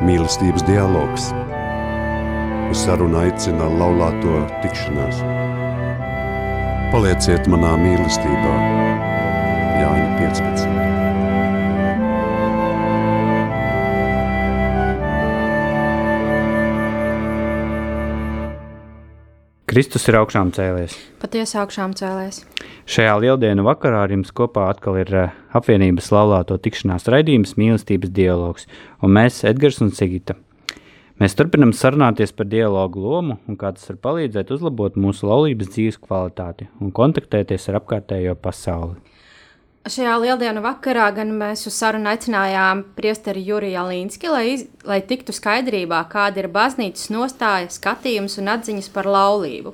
Mīlestības dialogs. Uz sarunu aicina laulāto tikšanās. Palieciet manā mīlestībā, Jāņa 15. Kristus ir augšām cēlies. Patiesi augšām cēlēs. Šajā lieldienu vakarā ar jums kopā atkal ir uh, apvienības laulāto tikšanās raidījums mīlestības dialogs, un mēs, Edgars un Sigita. Mēs turpinam sarunāties par dialogu lomu un kā tas var palīdzēt uzlabot mūsu laulības dzīves kvalitāti un kontaktēties ar apkārtējo pasauli. Šajā lieldienu vakarā gan mēs uz sarunu aicinājām priesteri Juriju Alīnski, lai, iz, lai tiktu skaidrībā, kāda ir baznīcas nostāja, skatījums un atziņas par laulību.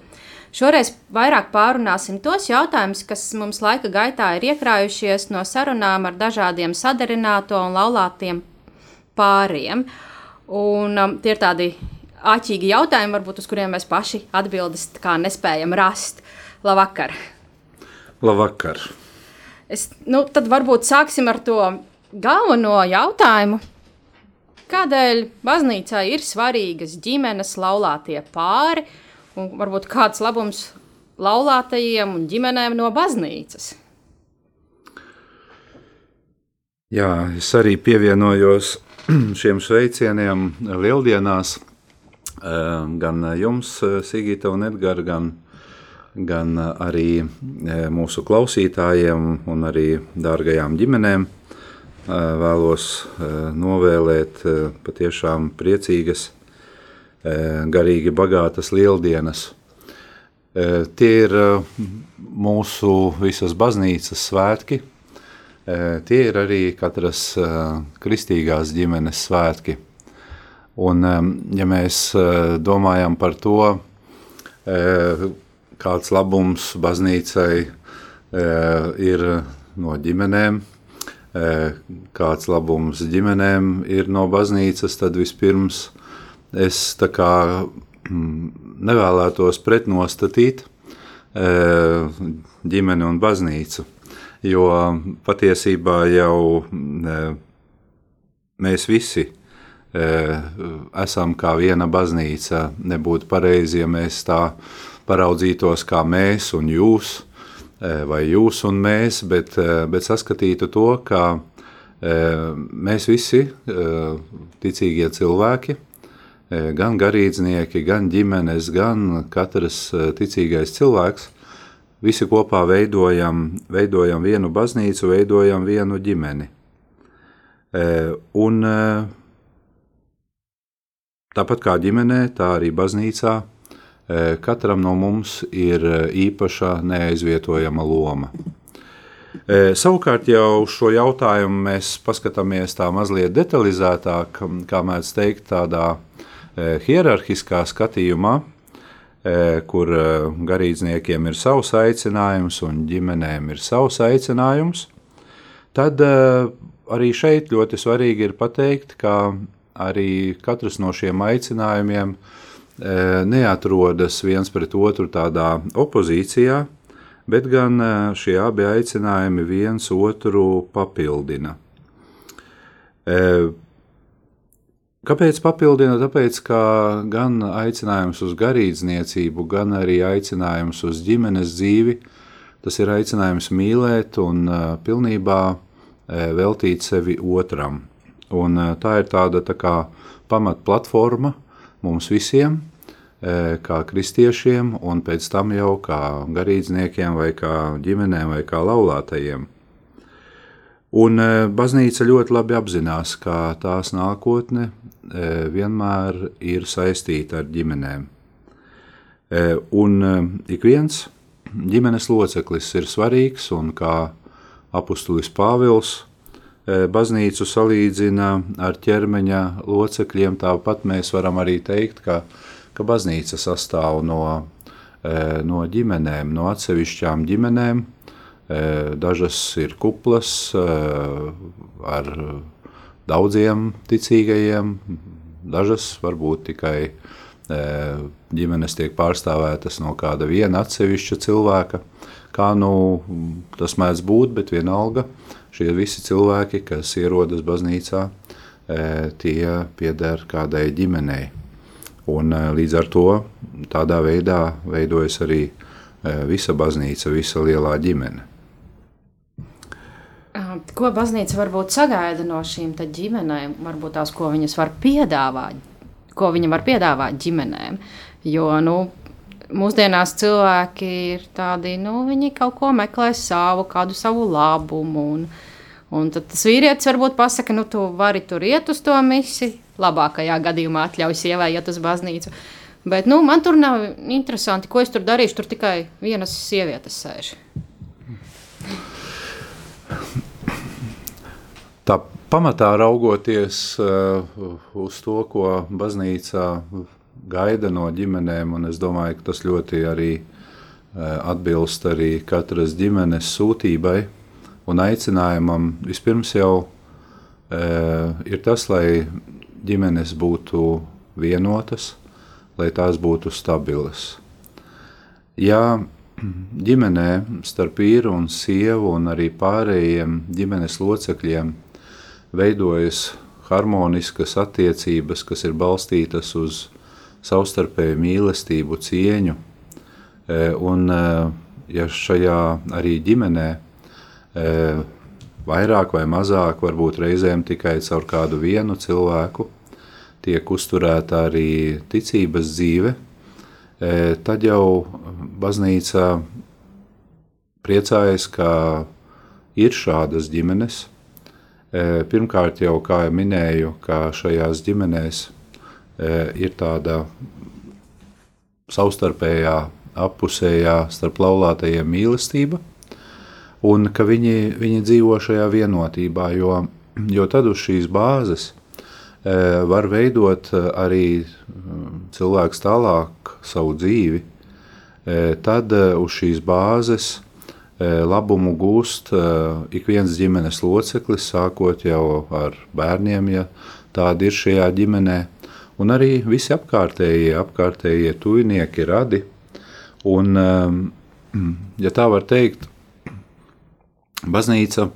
Šoreiz vairāk pārunāsim tos jautājumus, kas mums laika gaitā ir iekrājušies no sarunām ar dažādiem sadarināto un laulātiem pāriem. Un, um, tie ir tādi āķīgi jautājumi, varbūt, uz kuriem mēs paši atbildes nespējam rast. Labvakar! Labvakar! Es, nu, tad varbūt sāksim ar to galveno jautājumu. Kādēļ baznīcā ir svarīgas ģimenes, laulātie pāri, un varbūt kāds labums laulātajiem un ģimenēm no baznīcas? Jā, es arī pievienojos šiem sveicieniem lieldienās. Eh, gan jums, Sigita un Edgars, gan gan arī e, mūsu klausītājiem un arī dārgajām ģimenēm. Vēlos novēlēt patiešām priecīgas, garīgi bagātas lieldienas. Tie ir mūsu visas baznīcas svētki. Tie ir arī katras kristīgās ģimenes svētki. Un, ja mēs domājam par to, kāds labums baznīcai ir no ģimenēm, kāds labums ģimenēm ir no baznīcas, tad vispirms es kā mm, nevēlētos pretnostatīt e, ģimeni un baznīcu, jo patiesībā jau mēs visi esam kā viena baznīca. Nebūtu pareizi, ja mēs tā paraudzītos kā mēs un jūs, e, vai jūs un mēs, bet, e, bet saskatītu to, ka e, mēs visi, ticīgie cilvēki, gan garīdznieki, gan ģimenes, gan katrs ticīgais cilvēks, visi kopā veidojam, veidojam vienu baznīcu, veidojam vienu ģimeni. Un tāpat kā ģimenē, tā arī baznīcā katram no mums ir īpaša neaizvietojama loma. Savukārt jau šo jautājumu mēs paskatāmies tā mazliet detalizētāk, kā mēdz teikt, tādā hierarhiskā skatījumā, kur garīdzniekiem ir savs aicinājums un ģimenēm ir savs aicinājums, tad arī šeit ļoti svarīgi ir pateikt, ka arī katrs no šiem aicinājumiem neatrodas viens pret otru tādā opozīcijā, bet gan šie abi aicinājumi viens otru papildina. Kāpēc papildina? Tāpēc, ka gan aicinājums uz garīdzniecību, gan arī aicinājums uz ģimenes dzīvi, tas ir aicinājums mīlēt un pilnībā veltīt sevi otram. Un tā ir tāda tā kā pamatplatforma, mums visiem, kā kristiešiem, un pēc tam jau kā garīdzniekiem, vai kā ģimenēm, vai kā laulātajiem. Un baznīca ļoti labi apzinās, ka tās nākotne vienmēr ir saistīta ar ģimenēm. Un ik viens ģimenes loceklis ir svarīgs, un kā apustulis Pāvils baznīcu salīdzina ar ķermeņa locekļiem, tāpat mēs varam arī teikt, ka, ka baznīca sastāv no, no ģimenēm, no atsevišķām ģimenēm. Dažas ir kuplas ar daudziem ticīgajiem, dažas varbūt tikai ģimenes tiek pārstāvētas no kāda viena atsevišķa cilvēka. Kā nu tas mēdz būt, bet vienalga šie visi cilvēki, kas ierodas baznīcā, tie pieder kādai ģimenei. Un, līdz ar to tādā veidā veidojas arī visa baznīca, visa lielā ģimene. Ko baznīca varbūt sagaida no šīm ģimenēm, varbūt tās, ko viņas var piedāvāt, ko viņa var piedāvāt ģimenēm. Jo nu, mūsdienās cilvēki ir tādi, nu, viņi kaut ko meklē savu, kādu savu labumu. Un, un tad tas vīrietis varbūt pasaka, nu, tu vari tur iet uz to misiju, labākajā gadījumā atļauj sievai iet uz baznīcu. Bet nu, man tur nav interesanti, ko es tur darīšu. Tur tikai vienas sievietes sēž. Tā pamatā raugoties uh, uz to, ko baznīca gaida no ģimenēm, un es domāju, ka tas ļoti arī uh, atbilst arī katras ģimenes sūtībai un aicinājumam. Vispirms jau uh, ir tas, lai ģimenes būtu vienotas, lai tās būtu stabilas. Ja ģimenē starp vīru un sievu un arī pārējiem ģimenes locekļiem veidojas harmoniskas attiecības, kas ir balstītas uz savstarpēju mīlestību, cieņu. E, un, e, ja šajā arī ģimenē e, vairāk vai mazāk, varbūt reizēm tikai caur kādu vienu cilvēku, tiek uzturēta arī ticības dzīve, tad jau baznīca priecājas, ka ir šādas ģimenes, Pirmkārt, jau kā jau minēju, ka šajās ģimenēs ir tāda savstarpējā, apusējā starp laulātajiem mīlestība, un ka viņi, viņi dzīvo šajā vienotībā, jo, jo tad uz šīs bāzes var veidot arī cilvēks tālāk savu dzīvi, tad uz šīs bāzes labumu gūst ik viens ģimenes loceklis, sākot jau ar bērniem, ja tādi ir šajā ģimenē, un arī visi apkārtējie, apkārtējie tuvinieki, radi. Un, ja tā var teikt, baznīca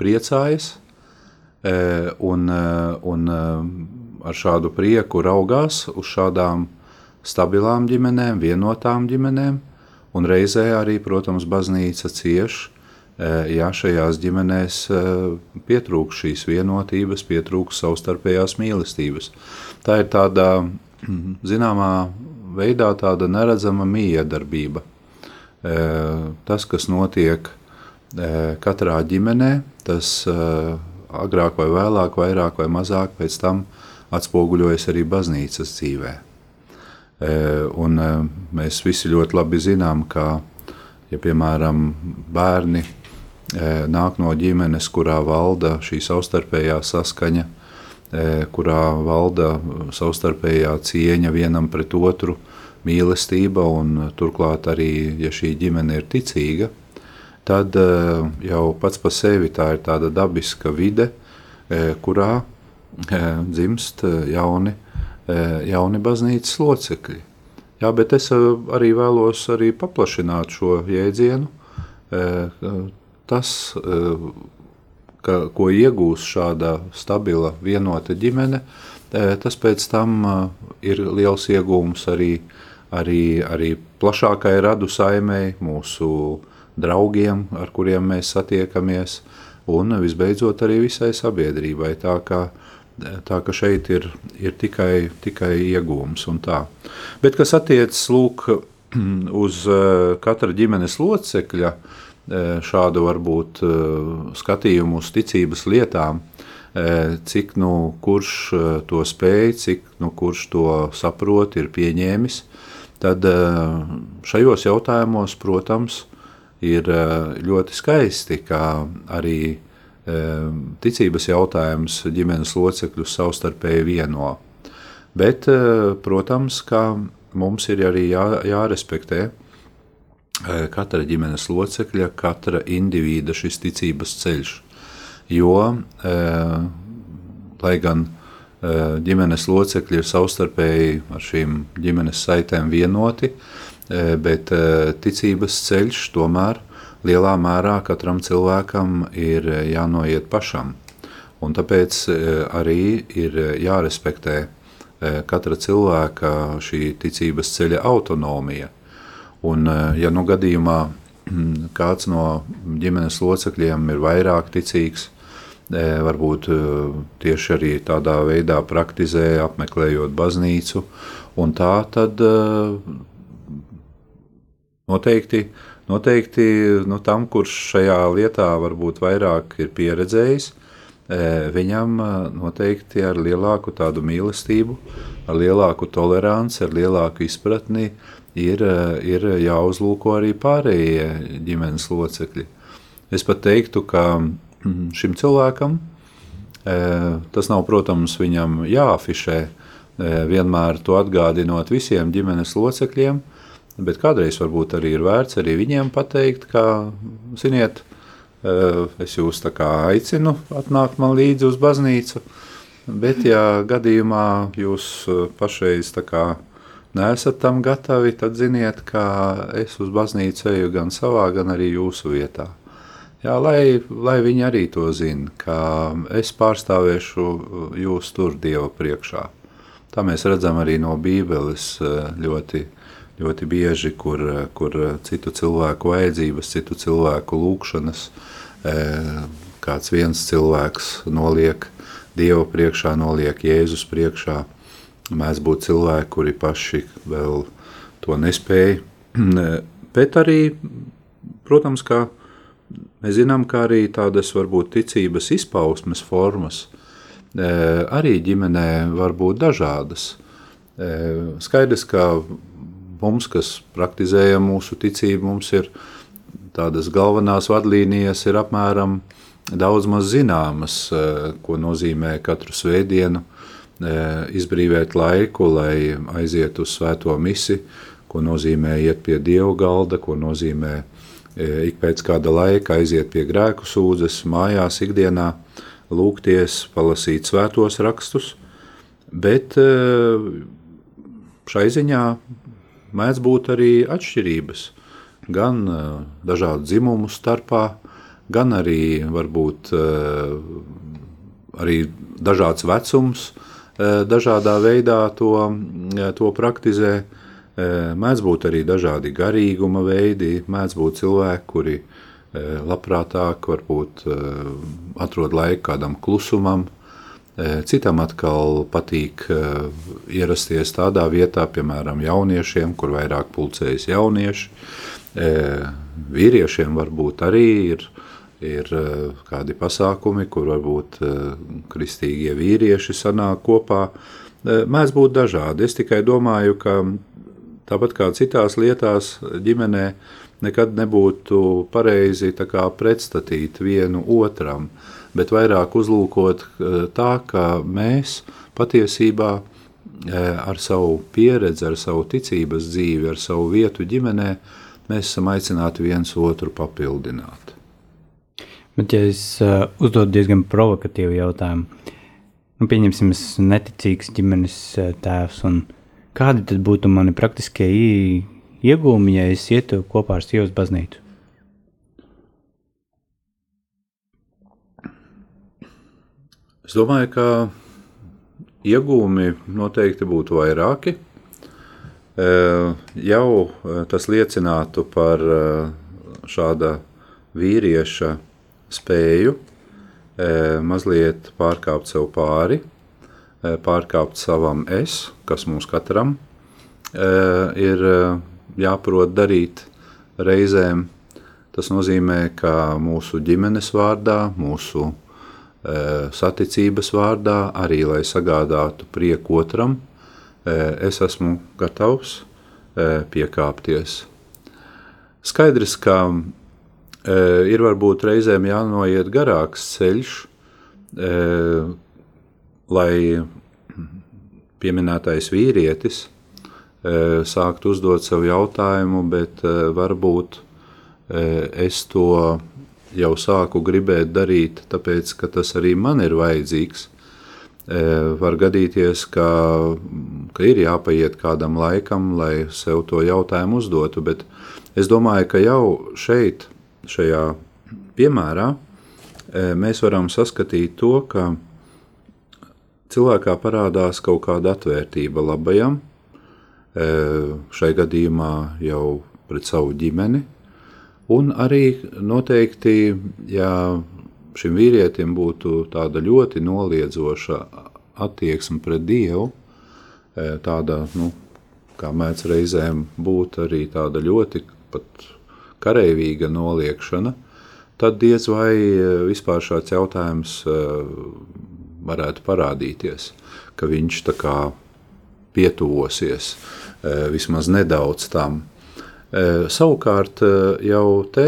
priecājas un, un ar šādu prieku raugās uz šādām stabilām ģimenēm, vienotām ģimenēm, Un reizē arī, protams, baznīca cieš, e, ja šajās ģimenēs e, pietrūks šīs vienotības, pietrūks savstarpējās mīlestības. Tā ir tāda, zināmā veidā, tāda neredzama miedarbība. E, tas, kas notiek katrā ģimenē, tas agrāk vai vēlāk, vairāk vai mazāk pēc tam atspoguļojas arī baznīcas dzīvēm. Un mēs visi ļoti labi zinām, ka, ja piemēram bērni nāk no ģimenes, kurā valda šī savstarpējā saskaņa, kurā valda savstarpējā cieņa vienam pret otru, mīlestība, un turklāt arī, ja šī ģimene ir ticīga, tad jau pats par sevi tā ir tāda dabiska vide, kurā dzimst jauni jauni baznīcas locekļi. Jā, bet es arī vēlos arī paplašināt šo jēdzienu. Tas, ka, ko iegūs šāda stabila, vienota ģimene, tas pēc tam ir liels iegūms arī, arī, arī plašākai radu saimei, mūsu draugiem, ar kuriem mēs satiekamies, un visbeidzot arī visai sabiedrībai. Tā kā uh, Tā ka šeit ir, ir tikai, tikai iegūms. Bet kas attiecas uz eh, katra ģimenes locekļa eh, šādu varbūt eh, skatījumu uz ticības lietām, cik nu kurš to spēj, cik nu kurš to saprot, ir pieņēmis, tad šajos jautājumos, protams, ir ļoti skaisti, ka arī ticības jautājums ģimenes locekļus savstarpēji vieno. Bet, eh, protams, ka mums ir arī jā, jārespektē eh, katra ģimenes locekļa, katra indivīda šis ticības ceļš. Jo, eh, lai gan ģimenes locekļi ir savstarpēji ar šīm ģimenes saitēm vienoti, bet ticības ceļš tomēr lielā mērā katram cilvēkam ir jānoiet pašam. Un tāpēc arī ir jārespektē katra cilvēka šī ticības ceļa autonomija. Un, ja nu gadījumā kāds no ģimenes locekļiem ir vairāk ticīgs, varbūt tieši arī tādā veidā praktizē, apmeklējot baznīcu, un tā tad noteikti, noteikti nu, tam, kurš šajā lietā varbūt vairāk ir pieredzējis, viņam noteikti ar lielāku tādu mīlestību, ar lielāku toleranci, ar lielāku izpratni ir, ir jāuzlūko arī pārējie ģimenes locekļi. Es pat teiktu, ka mm, šim cilvēkam tas nav, protams, viņam jāafišē, vienmēr to atgādinot visiem ģimenes locekļiem, bet kādreiz varbūt arī ir vērts arī viņiem pateikt, ka, ziniet, es jūs tā kā aicinu atnākt man līdzi uz baznīcu, bet ja gadījumā jūs pašreiz tā kā neesat tam gatavi, tad ziniet, ka es uz baznīcu eju gan savā, gan arī jūsu vietā. Jā, lai, lai viņi arī to zina, ka es pārstāvēšu jūs tur Dieva priekšā. Tā mēs redzam arī no Bībeles ļoti, ļoti bieži, kur, kur citu cilvēku vajadzības, citu cilvēku lūkšanas, kāds viens cilvēks noliek Dieva priekšā, noliek Jēzus priekšā, Mēdz būt cilvēki, kuri paši vēl to nespēja. Bet arī, protams, kā mēs zinām, ka arī tādas varbūt ticības izpausmes formas arī ģimenē var būt dažādas. Skaidrs, ka mums, kas praktizējam mūsu ticību, mums ir tādas galvenās vadlīnijas, ir apmēram daudz maz zināmas, e, ko nozīmē katru svētdienu izbrīvēt laiku, lai aizietu uz svēto misi, ko nozīmē iet pie Dieva galda, ko nozīmē ik pēc kāda laika aiziet pie grēku sūdzes, mājās ikdienā, lūgties, palasīt svētos rakstus, bet šai ziņā mēdz būt arī atšķirības, gan dažādu dzimumu starpā, gan arī varbūt arī dažāds vecums, Eh, dažādā veidā to, eh, to praktizē. Eh, mēdz būt arī dažādi garīguma veidi, mēdz būt cilvēki, kuri labprātāk varbūt atrod laiku kādam klusumam, Citam atkal patīk ierasties tādā vietā, piemēram, jauniešiem, kur vairāk pulcējas jaunieši. Vīriešiem varbūt arī ir ir kādi pasākumi, kur varbūt kristīgie vīrieši sanāk kopā. Eh, mēdz būt dažādi. Es tikai domāju, ka tāpat kā citās lietās, ģimenē nekad nebūtu pareizi pretstatīt vienu otram, bet vairāk uzlūkot tā, ka mēs patiesībā ar savu pieredzi, ar savu ticības dzīvi, ar savu vietu ģimenē, mēs esam aicināti viens otru papildināt. Bet, ja es uh, uzdodu diezgan provokatīvu jautājumu, nu, pieņemsim, es esmu neticīgs ģimenes tēvs, un kādi tad būtu mani praktiskie iegūmi, ja es ietu kopā ar sievas baznīcu? Es domāju, ka iegūmi noteikti būtu vairāki. Uh, jau uh, tas liecinātu par uh, šāda vīrieša spēju e, mazliet pārkāpt sev pāri, e, pārkāpt savam es, kas mums katram e, ir jāprot darīt reizēm. Tas nozīmē, ka mūsu ģimenes vārdā, mūsu saticības vārdā, arī lai sagādātu prieku otram, es esmu gatavs piekāpties. Skaidrs, ka ir varbūt reizēm jānoiet garāks ceļš, lai pieminētais vīrietis sākt uzdot sev jautājumu, bet varbūt es to jau sāku gribēt darīt, tāpēc, ka tas arī man ir vajadzīgs. Var gadīties, ka, ka ir jāpaiet kādam laikam, lai sev to jautājumu uzdotu, bet es domāju, ka jau šeit šajā piemērā mēs varam saskatīt to, ka cilvēkā parādās kaut kāda atvērtība labajam, šai gadījumā jau pret savu ģimeni, un arī noteikti, ja šim vīrietim būtu tāda ļoti noliedzoša attieksme pret Dievu, tāda, nu, kā mēdz reizēm būt arī tāda ļoti pat kareivīga noliekšana, tad diez vai vispār šāds jautājums varētu parādīties, ka viņš tā kā pietuvosies vismaz nedaudz tam. Savukārt jau te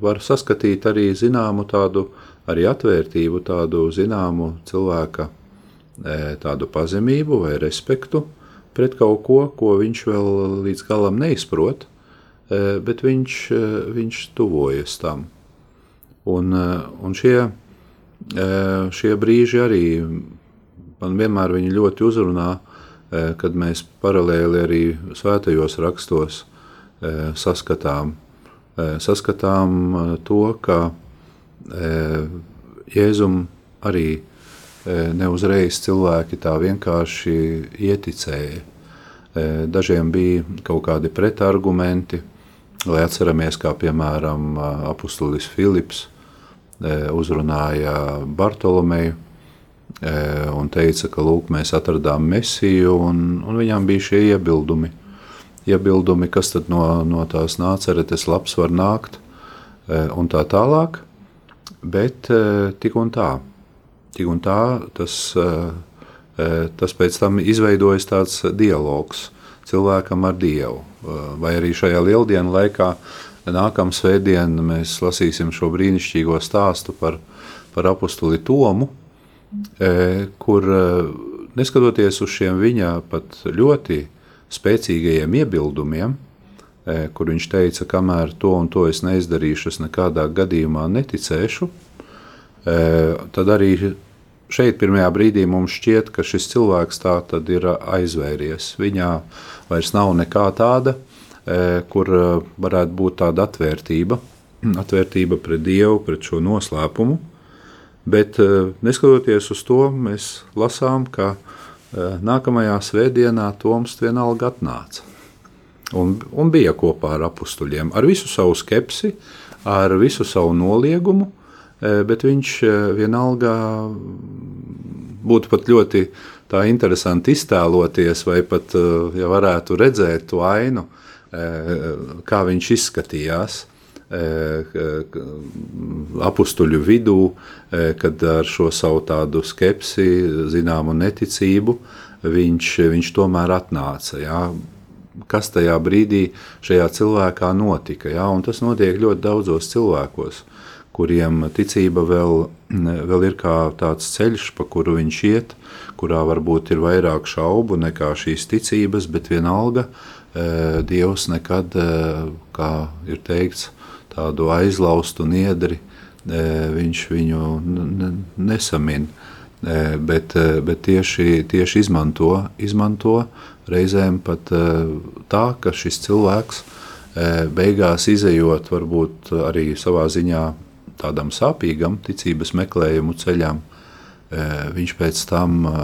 var saskatīt arī zināmu tādu arī atvērtību, tādu zināmu cilvēka tādu pazemību vai respektu pret kaut ko, ko viņš vēl līdz galam neizprot, bet viņš, viņš tuvojas tam. Un, un šie, šie brīži arī man vienmēr ļoti uzrunā, kad mēs paralēli arī svētajos rakstos saskatām, saskatām to, ka Jēzum arī neuzreiz cilvēki tā vienkārši ieticēja. Dažiem bija kaut kādi pretargumenti, lai atceramies, kā piemēram apustulis Filips uzrunāja Bartolomeju un teica, ka lūk, mēs atradām mesiju, un, un viņam bija šie iebildumi. Iebildumi, kas tad no, no tās nāceretes labs var nākt, un tā tālāk, bet tik un tā Tik un tā tas, eh, tas pēc tam izveidojas tāds dialogs cilvēkam ar Dievu. Vai arī šajā lieldienu laikā nākamā svētdienā mēs lasīsim šo brīnišķīgo stāstu par, par apakstuli Tomu, kur neskatoties uz šiem viņa pat ļoti spēcīgajiem iebildumiem, kur viņš teica, kamēr to un to es neizdarīšu, es nekādā gadījumā neticēšu, tad arī šeit pirmajā brīdī mums šķiet, ka šis cilvēks tā tad ir aizvēries. Viņā vairs nav nekā tāda, e, kur e, varētu būt tāda atvērtība, atvērtība pret Dievu, pret šo noslēpumu. Bet e, neskatoties uz to, mēs lasām, ka nākamajā svētdienā Toms vienalga atnāca. Un, un bija kopā ar apstuļiem, ar visu savu skepsi, ar visu savu noliegumu, bet viņš vienalga būtu pat ļoti interesanti iztēloties, vai pat ja varētu redzēt to ainu, kā viņš izskatījās. Apustuļu vidū, kad ar šo savu tādu skepsi, zināmu neticību, viņš, viņš tomēr atnāca. Jā. Kas tajā brīdī šajā cilvēkā notika? Jā, un tas notiek ļoti daudzos cilvēkos. Kuriem ticība vēl, vēl ir kā tāds ceļš, pa kuru viņš iet, kurā varbūt ir vairāk šaubu nekā šīs ticības, bet vienalga e, Dievs nekad, e, kā ir teikts, tādu aizlaustu niedri, e, viņš viņu nesamin, bet, bet tieši, tieši izmanto, izmanto reizēm pat tā, ka šis cilvēks beigās izējot varbūt arī savā ziņā tādam sāpīgam ticības meklējumu ceļam, e, viņš pēc tam e,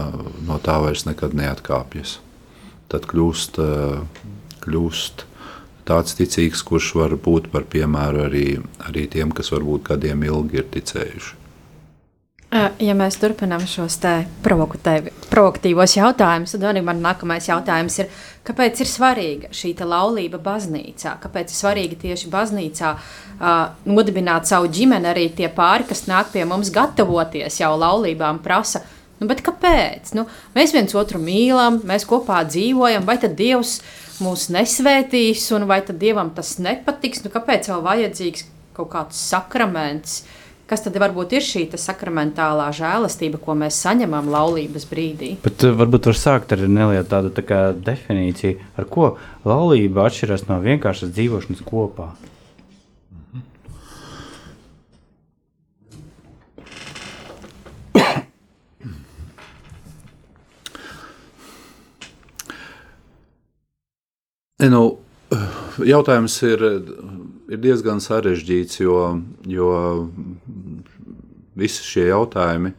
no tā vairs nekad neatkāpjas. Tad kļūst, e, kļūst tāds ticīgs, kurš var būt par piemēru arī, arī tiem, kas varbūt gadiem ilgi ir ticējuši. Ja mēs turpinām šos provokatīvos jautājumus, tad arī man nākamais jautājums ir, kāpēc ir svarīga šī laulība baznīcā? Kāpēc ir svarīgi tieši baznīcā uh, nodibināt savu ģimeni, arī tie pāri, kas nāk pie mums gatavoties jau laulībām, prasa, nu, kāpēc? Nu, mēs viens otru mīlam, mēs kopā dzīvojam, vai tad Dievs mūs nesvētīs, un vai tad Dievam tas nepatiks? Nu, kāpēc vēl vajadzīgs kaut kāds sakraments? Kas tad varbūt ir šī sakramentālā žēlastība, ko mēs saņemam laulības brīdī? Bet uh, varbūt var sākt ar nelielu tādu tā definīciju, ar ko laulība atšķiras no vienkāršas dzīvošanas kopā. Nu, jautājums ir ir diezgan sarežģīts, jo, jo visi šie jautājumi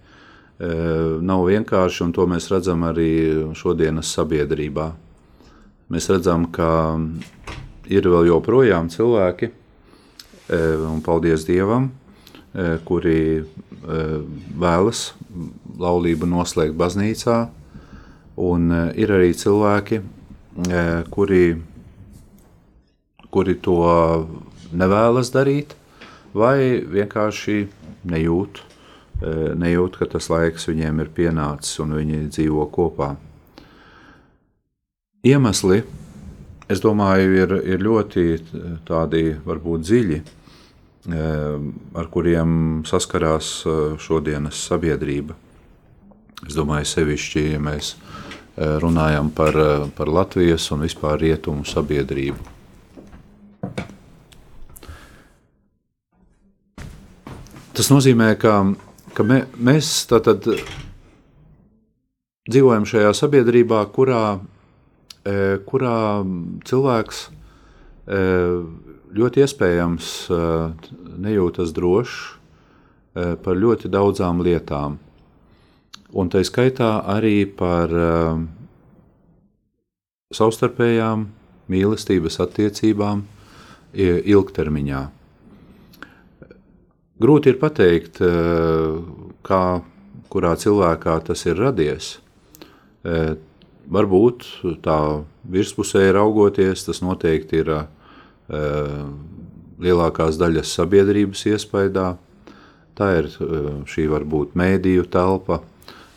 nav vienkārši, un to mēs redzam arī šodienas sabiedrībā. Mēs redzam, ka ir vēl joprojām cilvēki, un paldies Dievam, kuri vēlas laulību noslēgt baznīcā, un ir arī cilvēki, kuri, kuri to nevēlas darīt, vai vienkārši nejūt, nejūt, ka tas laiks viņiem ir pienācis un viņi dzīvo kopā. Iemesli, es domāju, ir, ir ļoti tādi varbūt dziļi, ar kuriem saskarās šodienas sabiedrība. Es domāju, sevišķi, ja mēs runājam par, par Latvijas un vispār rietumu sabiedrību. Tas nozīmē, ka, ka mē, mēs tātad dzīvojam šajā sabiedrībā, kurā, e, kurā cilvēks e, ļoti iespējams e, nejūtas drošs par ļoti daudzām lietām. Un tā skaitā arī par savstarpējām mīlestības attiecībām ilgtermiņā. Grūti ir pateikt, eh, kā, kurā cilvēkā tas ir radies. Eh, varbūt tā virspusē raugoties, tas noteikti ir eh, lielākās daļas sabiedrības iespējā. Tā ir šī varbūt mēdīju telpa.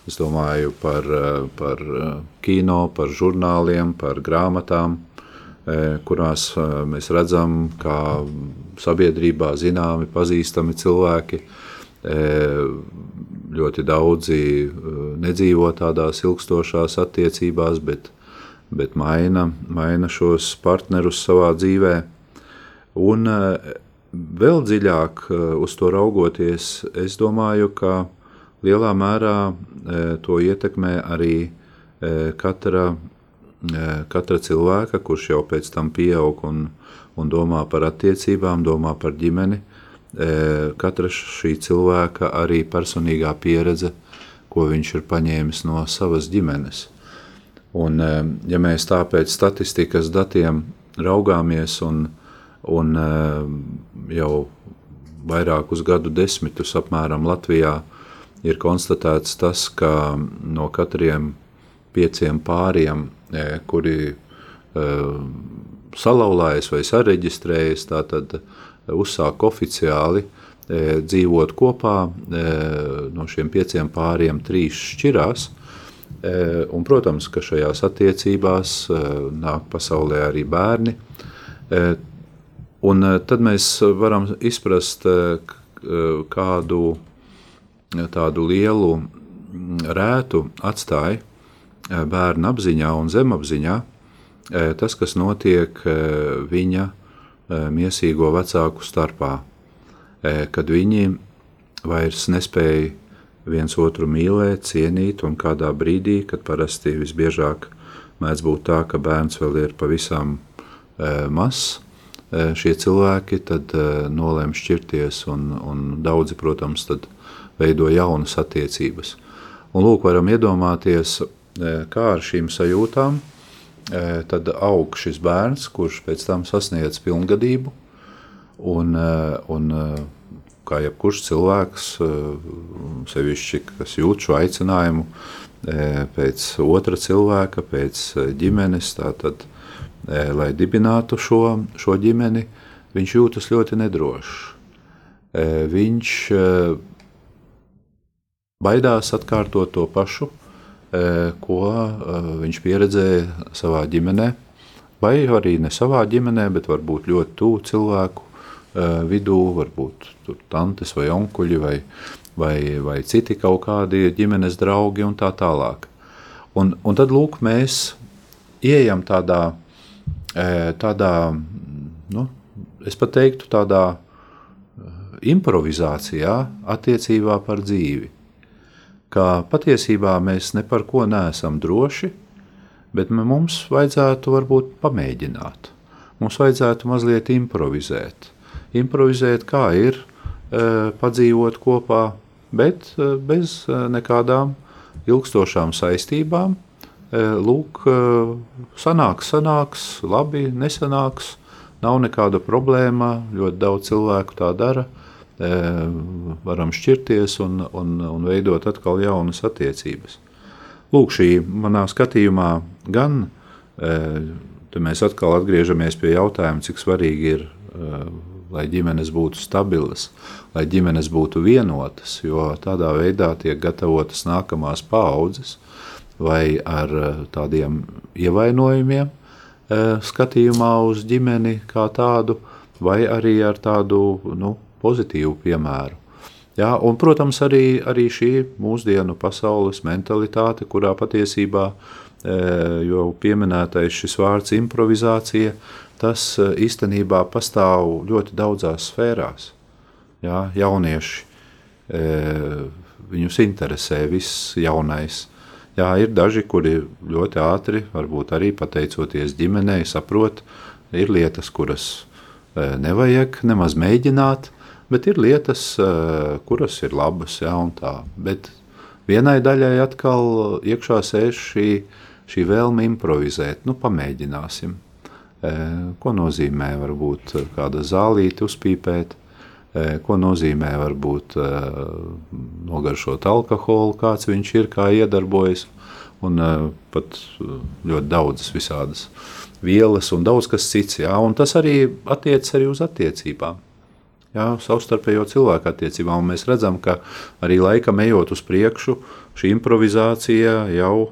Es domāju par, par kino, par žurnāliem, par grāmatām, kurās mēs redzam, kā sabiedrībā zināmi, pazīstami cilvēki. Ļoti daudzi nedzīvo tādās ilgstošās attiecībās, bet, bet maina, maina šos partnerus savā dzīvē. Un vēl dziļāk uz to raugoties, es domāju, ka lielā mērā to ietekmē arī katra, katra cilvēka, kurš jau pēc tam pieaug un, un domā par attiecībām, domā par ģimeni. Katra šī cilvēka arī personīgā pieredze, ko viņš ir paņēmis no savas ģimenes. Un, ja mēs tā pēc statistikas datiem raugāmies un, un jau vairākus gadu desmitus apmēram Latvijā ir konstatēts tas, ka no katriem pieciem pāriem, kuri salauzājas vai sareģistrējas, tātad uzsāk oficiāli e, dzīvot kopā. E, no šiem pieciem pāriem trīs šķirās. E, un, protams, ka šajās attiecībās nāk pasaulē arī bērni. Un tad mēs varam izprast kādu tādu lielu rētu atstāja bērnu apziņā un zemapziņā, tas, kas notiek viņa mīsīgo vecāku starpā, kad viņi vairs nespēja viens otru mīlēt, cienīt, un kādā brīdī, kad parasti visbiežāk mēdz būt tā, ka bērns vēl ir pavisam mazs, šie cilvēki tad nolēma šķirties, un, un daudzi, protams, veido jaunas attiecības. Un lūk, varam iedomāties, kā ar šīm sajūtām tad aug šis bērns, kurš pēc tam sasniedz pilngadību. Un, un, kā jebkurš cilvēks, sevišķi, kas jūt šo aicinājumu pēc otra cilvēka, pēc ģimenes, tātad, lai dibinātu šo, šo ģimeni, viņš jūtas ļoti nedrošs. Viņš baidās atkārtot to pašu, ko viņš pieredzēja savā ģimenē, vai arī ne savā ģimenē, bet varbūt ļoti tuvu cilvēku vidū, varbūt tur tantes vai onkuļi vai, vai, vai citi kaut kādi ģimenes draugi un tā tālāk. Un, un tad lūk, mēs ieejam tādā, tādā nu, es pat teiktu, tādā improvizācijā attiecībā par dzīvi ka patiesībā mēs ne par ko neesam droši, bet mums vajadzētu varbūt pamēģināt. Mums vajadzētu mazliet improvizēt. Improvizēt, kā ir e, padzīvot kopā, bet bez nekādām ilgstošām saistībām. Lūk, sanāks, sanāks, labi, nesanāks, nav nekāda problēma. Ļoti daudz cilvēku tā dara. Varam šķirties un, un, un veidot atkal jaunas attiecības. Lūk, šī manā skatījumā gan Tad mēs atkal atgriežamies pie jautājuma, cik svarīgi ir, lai ģimenes būtu stabilas, lai ģimenes būtu vienotas, jo tādā veidā tiek gatavotas nākamās paudzes vai ar tādiem ievainojumiem skatījumā uz ģimeni kā tādu, vai arī ar tādu nu, pozitīvu piemēru. Jā, un, protams, arī, arī šī mūsdienu pasaules mentalitāte, kurā patiesībā uh, jo pieminētais šis vārds improvizācija, tas īstenībā pastāv ļoti daudzās sfērās. Jā, jaunieši, viņus interesē viss jaunais. Jā, ir daži, kuri ļoti ātri, varbūt arī pateicoties ģimenei, saprot, ir lietas, kuras nevajag nemaz mēģināt, bet ir lietas, kuras ir labas, jā, un tā. Bet vienai daļai atkal iekšā sēž šī šī vēlme improvizēt, nu, pamēģināsim. E, ko nozīmē varbūt kāda zālīte uzpīpēt, e, ko nozīmē varbūt nogaršot alkoholu, kāds viņš ir, kā iedarbojas, un pat ļoti daudzas visādas vielas un daudz kas cits. Jā, un tas arī attiecas arī uz attiecībām. Jā, savstarpējo cilvēku attiecībām. Un mēs redzam, ka arī laikam ejot uz priekšu, šī improvizācija jau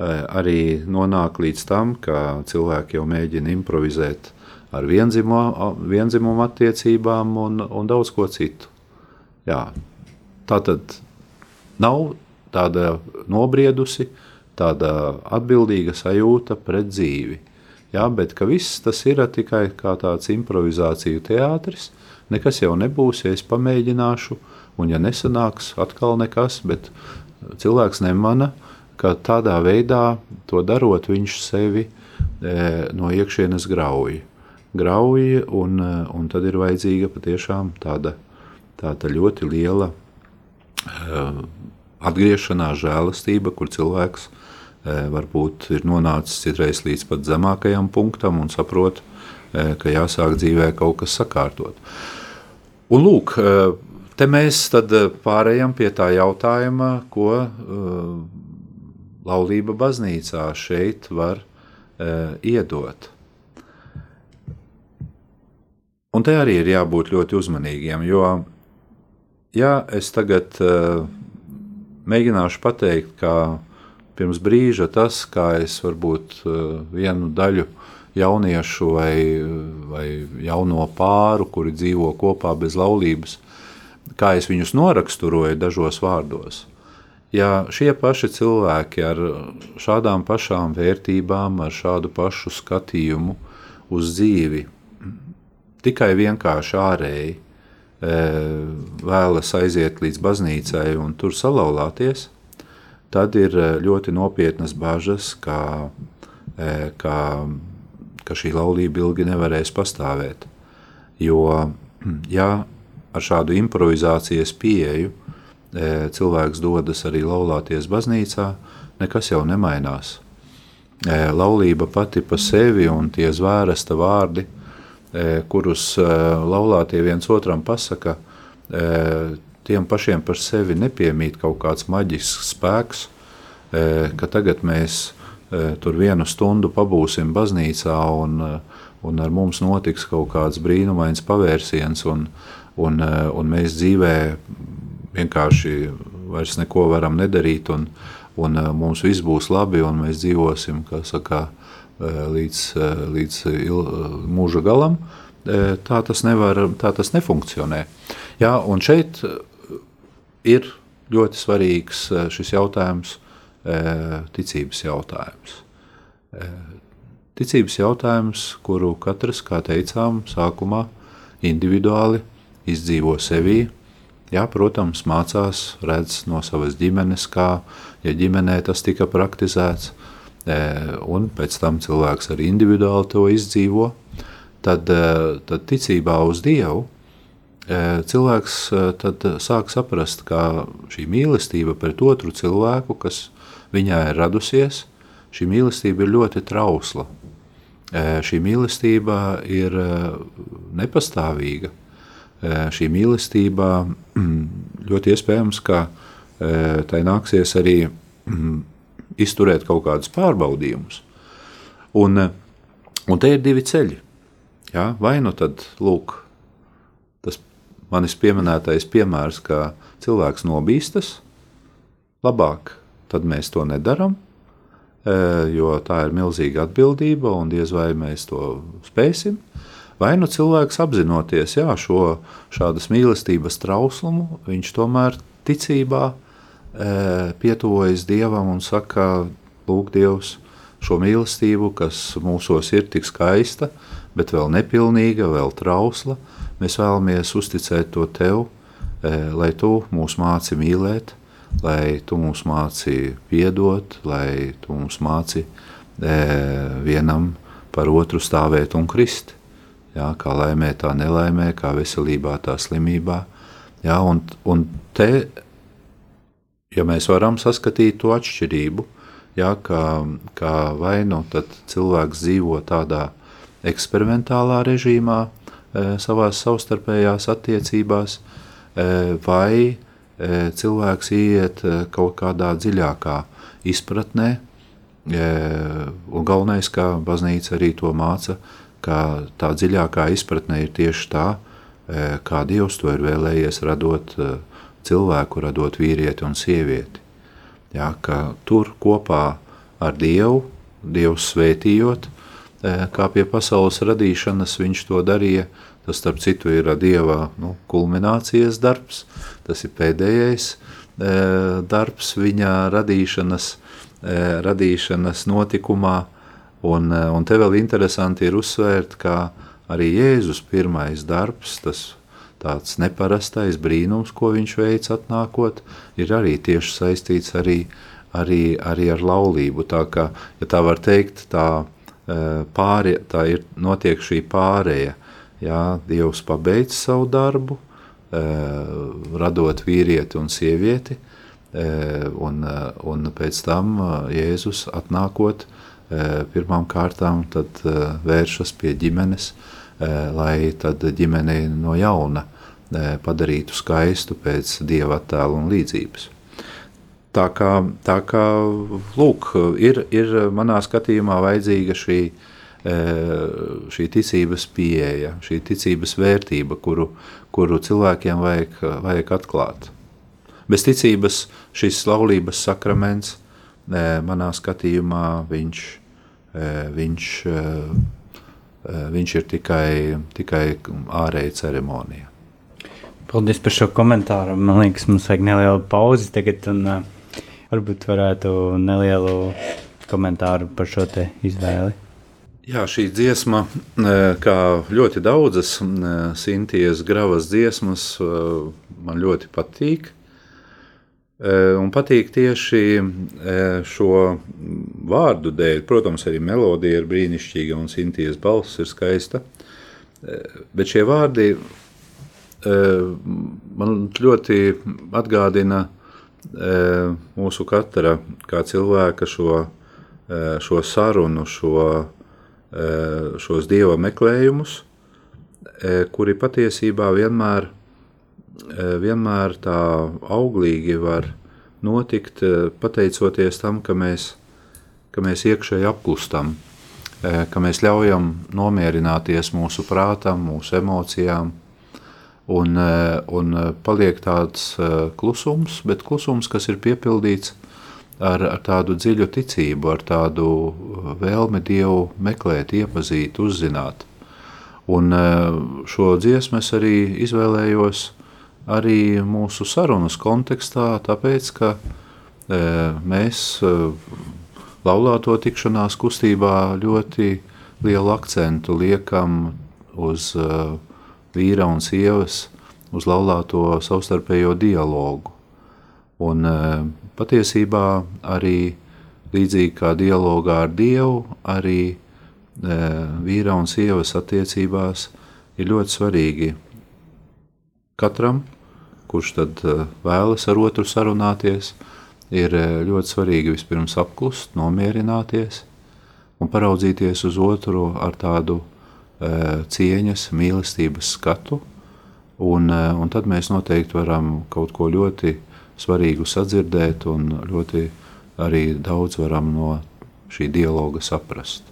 Eh, arī nonāk līdz tam, ka cilvēki jau mēģina improvizēt ar vienzimumu, vienzimumu attiecībām un, un daudz ko citu. Jā, tā tad nav tāda nobriedusi, tāda atbildīga sajūta pret dzīvi. Jā, bet viss tas ir tikai tāds improvizāciju teātris. Nekas jau nebūs, ja es pamēģināšu, un ja nesanāks, atkal nekas, bet cilvēks nemana, ka tādā veidā, to darot, viņš sevi e, no iekšienes grauj. Grauj, un, e, un tad ir vajadzīga patiešām tāda, tāda ļoti liela e, atgriešanās, žēlastība, kur cilvēks e, varbūt ir nonācis citreiz līdz pat zemākajam punktam un saprot, e, ka jāsāk dzīvē kaut kas sakārtot. Un lūk, e, te mēs tad pārējām pie tā jautājuma, ko laulība baznīcā šeit var iedot. Un te arī ir jābūt ļoti uzmanīgiem, jo, ja es tagad mēģināšu pateikt, kā pirms brīža tas, kā es varbūt vienu daļu jauniešu vai, vai jauno pāru, kuri dzīvo kopā bez laulības, kā es viņus noraksturoju dažos vārdos, ja šie paši cilvēki ar šādām pašām vērtībām, ar šādu pašu skatījumu uz dzīvi, tikai vienkārši ārēji e, vēlas aiziet līdz baznīcai un tur salauzties, tad ir e, ļoti nopietnas bažas, ka, e, ka, ka šī laulība ilgi nevarēs pastāvēt. Jo ja ar šādu improvizācijas pieeju E, cilvēks dodas arī laulāties baznīcā, nekas jau nemainās. E, laulība pati pa sevi un tie zvērsta vārdi, e, kurus laulātie viens otram pasaka, tiem pašiem par sevi nepiemīt kaut kāds maģisks spēks, ka tagad mēs tur vienu stundu pabūsim baznīcā un, un ar mums notiks kaut kāds brīnumains pavērsiens un, un, un mēs dzīvē vienkārši vairs neko varam nedarīt, un, un uh, mums viss būs labi, un mēs dzīvosim saka, uh, līdz, uh, līdz il, mūža galam. Tā tas, nevar, tā tas nefunkcionē. Jā, un šeit ir ļoti svarīgs šis jautājums, ticības jautājums. Ticības jautājums, kuru katrs, kā teicām, sākumā individuāli izdzīvo sevī, Jā, protams, mācās, redz no savas ģimenes, kā ja ģimenē tas tika praktizēts, e, un pēc tam cilvēks arī individuāli to izdzīvo. Tad, tad ticībā uz Dievu cilvēks sāk saprast, ka šī mīlestība pret otru cilvēku, kas viņā ir radusies, šī mīlestība ir ļoti trausla. Šī mīlestība ir nepastāvīga. Šī mīlestība ļoti iespējams, ka tai nāksies arī izturēt kaut kādus pārbaudījumus. Un, un te ir divi ceļi. Ja? Vai nu tad, lūk, tas manis pieminētais piemērs, ka cilvēks nobīstas, labāk tad mēs to nedaram, e, jo tā ir milzīga atbildība un diez vai mēs to spēsim. Vai nu cilvēks apzinoties jā, šo mīlestības trauslumu, viņš tomēr ticībā e, pietuvojas Dievam un saka, lūk, Dievs, šo mīlestību, kas mūsos ir tik skaista, bet vēl nepilnīga, vēl trausla, mēs vēlamies uzticēt to tev, e, lai tu mūs māci mīlēt, lai tu mums māci piedot, lai tu mums māci e, vienam par otru stāvēt un krist. Jā, kā laimē, tā nelaimē, kā veselībā, tā slimībā. Jā, un, un te, ja mēs varam saskatīt to atšķirību, jā, kā, kā vai nu cilvēks dzīvo tādā eksperimentālā režīmā, e, savās savstarpējās attiecībās, e, vai E, cilvēks iet e, kaut kādā dziļākā izpratnē, e, un galvenais, ka baznīca arī to māca, ka tā dziļākā izpratne ir tieši tā, kā Dievs to ir vēlējies radot cilvēku, radot vīrieti un sievieti. Ja, ka tur kopā ar Dievu, Dievs svētījot, kā pie pasaules radīšanas viņš to darīja, Tas, starp citu, ir Dieva nu, kulminācijas darbs, tas ir pēdējais darbs viņa radīšanas, radīšanas notikumā. Un, un te vēl interesanti ir uzsvērt, ka arī Jēzus pirmais darbs, tas tāds neparastais brīnums, ko viņš veids atnākot, ir arī tieši saistīts arī, arī, arī ar laulību. Tā kā, ja tā var teikt, tā, pāri, tā ir notiek šī pārēja Jā, Dievs pabeidz savu darbu, radot vīrieti un sievieti, un, un pēc tam Jēzus atnākot pirmām kārtām vēršas pie ģimenes, lai tad ģimeni no jauna padarītu skaistu pēc Dieva attēlu un līdzības. Tā kā, tā kā lūk, ir, ir manā skatījumā vajadzīga šī uh, šī ticības pieeja, šī ticības vērtība, kuru, kuru cilvēkiem vajag, vajag atklāt. Bez ticības šis laulības sakraments, manā skatījumā, viņš, viņš, viņš ir tikai, tikai ārēja ceremonija. Paldies par šo komentāru. Man liekas, mums vajag nelielu pauzi tagad, un uh, varbūt varētu nelielu komentāru par šo izvēli. Jā, šī dziesma, e, kā ļoti daudzas e, Sintīs gravas dziesmas, e, man ļoti patīk. Un patīk tieši šo vārdu dēļ. Protams, arī melodija ir brīnišķīga un Sintīs balss ir skaista. Bet šie vārdi man ļoti atgādina mūsu katra kā cilvēka šo, šo sarunu, šo Eh, šos dieva meklējumus, kuri patiesībā vienmēr, vienmēr tā auglīgi var notikt pateicoties tam, ka mēs, ka mēs iekšēji apklustam, ka mēs ļaujam nomierināties mūsu prātam, mūsu emocijām, un, un paliek tāds klusums, bet klusums, kas ir piepildīts ar, ar tādu dziļu ticību, ar tādu uh, vēlmi Dievu meklēt, iepazīt, uzzināt. Un uh, šo dziesmu es arī izvēlējos arī mūsu sarunas kontekstā, tāpēc, ka uh, mēs laulāto tikšanās kustībā ļoti lielu akcentu liekam uz vīra un sievas, uz laulāto savstarpējo dialogu. Un patiesībā arī līdzīgi kā dialogā ar Dievu, arī e, vīra un sievas attiecībās ir ļoti svarīgi katram, kurš tad vēlas ar otru sarunāties, ir ļoti svarīgi vispirms apklust, nomierināties un paraudzīties uz otru ar tādu cieņas, mīlestības skatu. Un, un tad mēs noteikti varam kaut ko ļoti svarīgu sadzirdēt un ļoti arī daudz varam no šī dialoga saprast.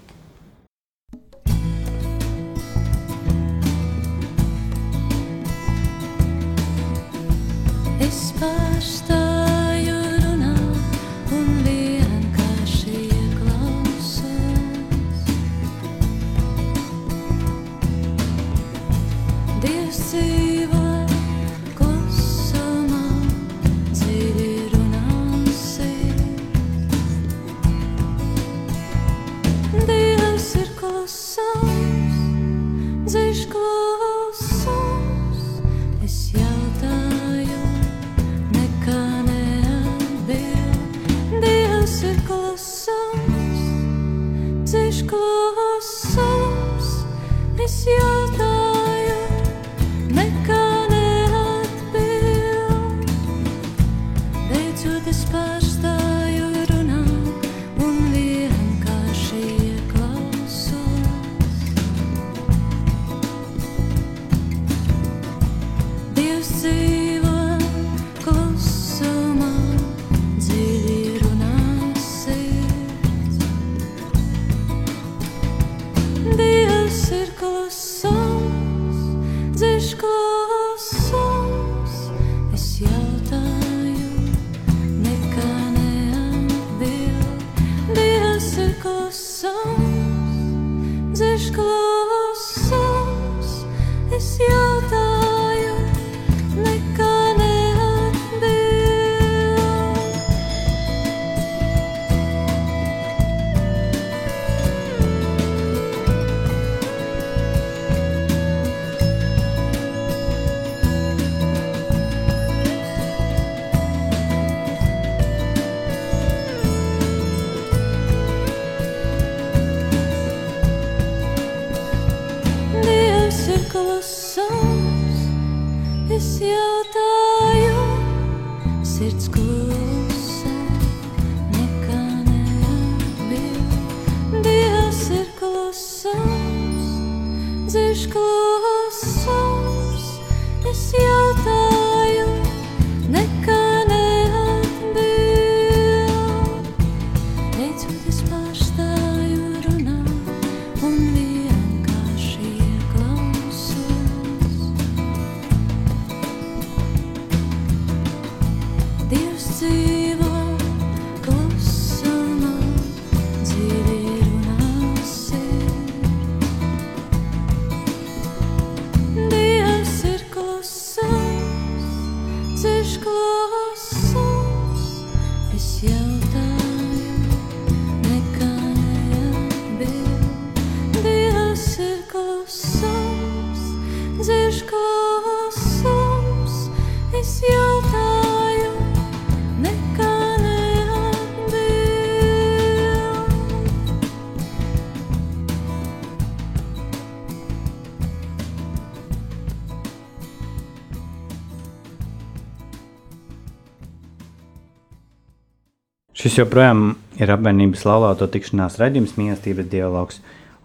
Šis joprojām ir apvienības laulāto tikšanās redzījums, mīlestības dialogs.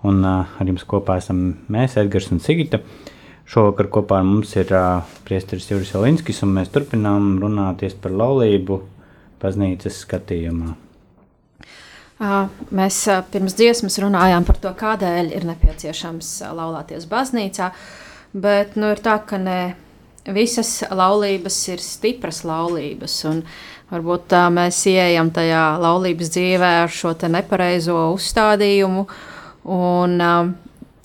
Un uh, ar jums kopā esam mēs, Edgars un Sigita. Šovakar kopā ar mums ir uh, priesteris Juris Jelinskis, un mēs turpinām runāties par laulību baznīcas skatījumā. Uh, mēs uh, pirms dziesmas runājām par to, kādēļ ir nepieciešams laulāties baznīcā, bet nu, ir tā, ka ne visas laulības ir stipras laulības. Uh, Varbūt tā mēs ieejam tajā laulības dzīvē ar šo nepareizo uzstādījumu, un um,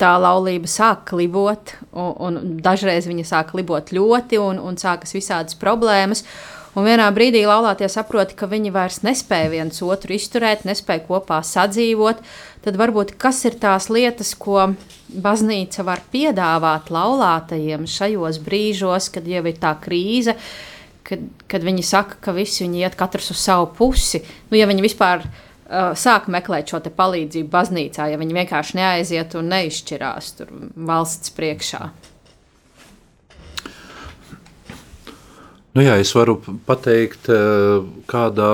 tā laulība sāk klibot, un, un dažreiz viņa sāk klibot ļoti, un, un sākas visādas problēmas. Un vienā brīdī laulātie saprot, ka viņi vairs nespēja viens otru izturēt, nespēja kopā sadzīvot. Tad varbūt kas ir tās lietas, ko baznīca var piedāvāt laulātajiem šajos brīžos, kad jau ir tā krīze, kad, kad viņi saka, ka visi viņi iet katrs uz savu pusi. Nu, ja viņi vispār uh, sāk meklēt šo palīdzību baznīcā, ja viņi vienkārši neaiziet un neizšķirās valsts priekšā. Nu jā, es varu pateikt, eh, kāda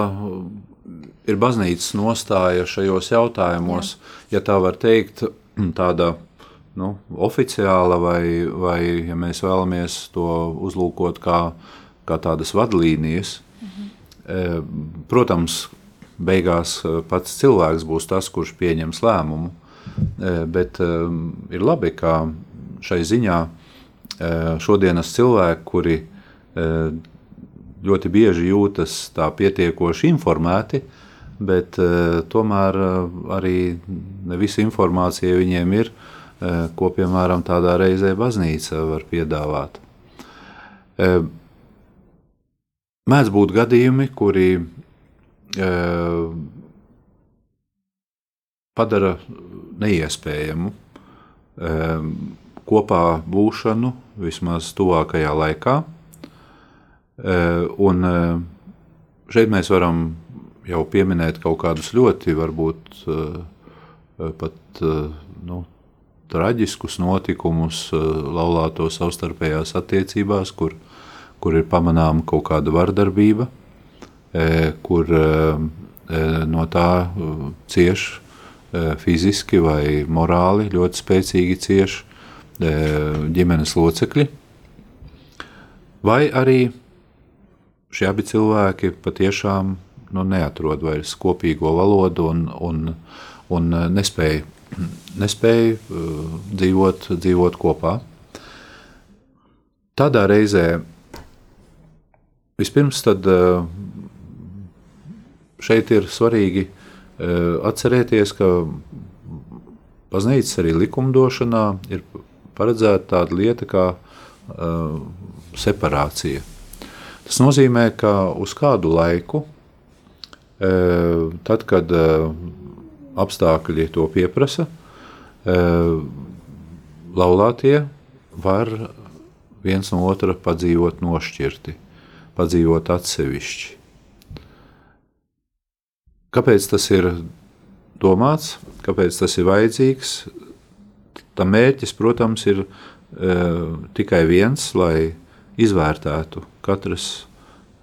ir baznīcas nostāja šajos jautājumos, jā. ja tā var teikt, tāda nu, oficiāla, vai, vai, ja mēs vēlamies to uzlūkot kā, kā tādas vadlīnijas. Mhm. Protams, beigās pats cilvēks būs tas, kurš pieņems lēmumu, bet ir labi, ka šai ziņā šodienas cilvēki, kuri ļoti bieži jūtas tā pietiekoši informēti, bet tomēr arī ne visa informācija viņiem ir, Eh, ko piemēram tādā reizē baznīca var piedāvāt. Eh, mēdz būt gadījumi, kuri eh, padara neiespējamu kopā būšanu vismaz tuvākajā laikā. Un šeit mēs varam jau pieminēt kaut kādus ļoti, varbūt pat nu, traģiskus notikumus eh, laulāto savstarpējās attiecībās, kur, kur ir pamanāma kaut kāda vardarbība, eh, kur eh, no tā cieš fiziski vai morāli ļoti spēcīgi cieš ģimenes locekļi. Vai arī šie abi cilvēki patiešām nu, neatrod vairs kopīgo valodu un, un, un nespēja nespēja uh, dzīvot, dzīvot kopā. Tādā reizē vispirms tad, uh, šeit ir svarīgi uh, atcerēties, ka baznīcas arī likumdošanā ir paredzēta tāda lieta kā uh, separācija. Tas nozīmē, ka uz kādu laiku, uh, tad, kad uh, apstākļi to pieprasa, eh, laulātie var viens no otra padzīvot nošķirti, padzīvot atsevišķi. Kāpēc tas ir domāts, kāpēc tas ir vajadzīgs? Tam mērķis, protams, ir e, tikai viens, lai izvērtētu katrs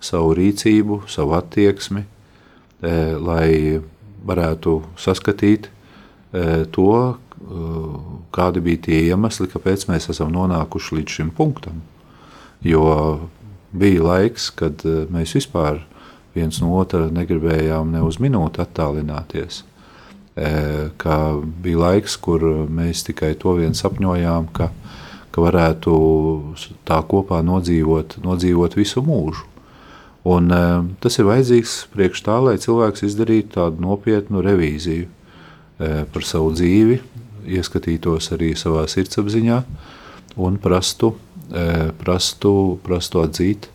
savu rīcību, savu attieksmi, e, lai varētu saskatīt e, to, e, kādi bija tie iemesli, kāpēc mēs esam nonākuši līdz šim punktam. Jo bija laiks, kad mēs vispār viens no otra negribējām ne uz minūti attālināties. Ka bija laiks, kur mēs tikai to vien sapņojām, ka, ka varētu tā kopā nodzīvot, nodzīvot visu mūžu. Un, uh, tas ir vajadzīgs priekš tā, lai cilvēks izdarītu tādu nopietnu revīziju uh, par savu dzīvi, ieskatītos arī savā sirdsapziņā un prastu, uh, prastu, prastu atzīt,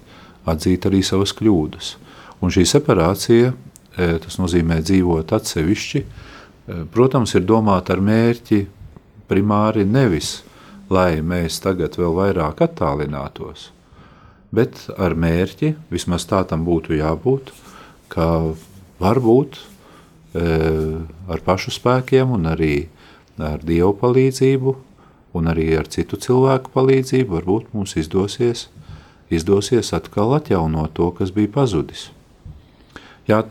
atzīt arī savas kļūdas. Un šī separācija, tas nozīmē dzīvot atsevišķi, protams, ir domāta ar mērķi primāri nevis, lai mēs tagad vēl vairāk attālinātos, bet ar mērķi, vismaz tā tam būtu jābūt, ka varbūt e, ar pašu spēkiem un arī ar Dievu palīdzību un arī ar citu cilvēku palīdzību varbūt mums izdosies, izdosies atkal atjaunot to, kas bija pazudis. Jā,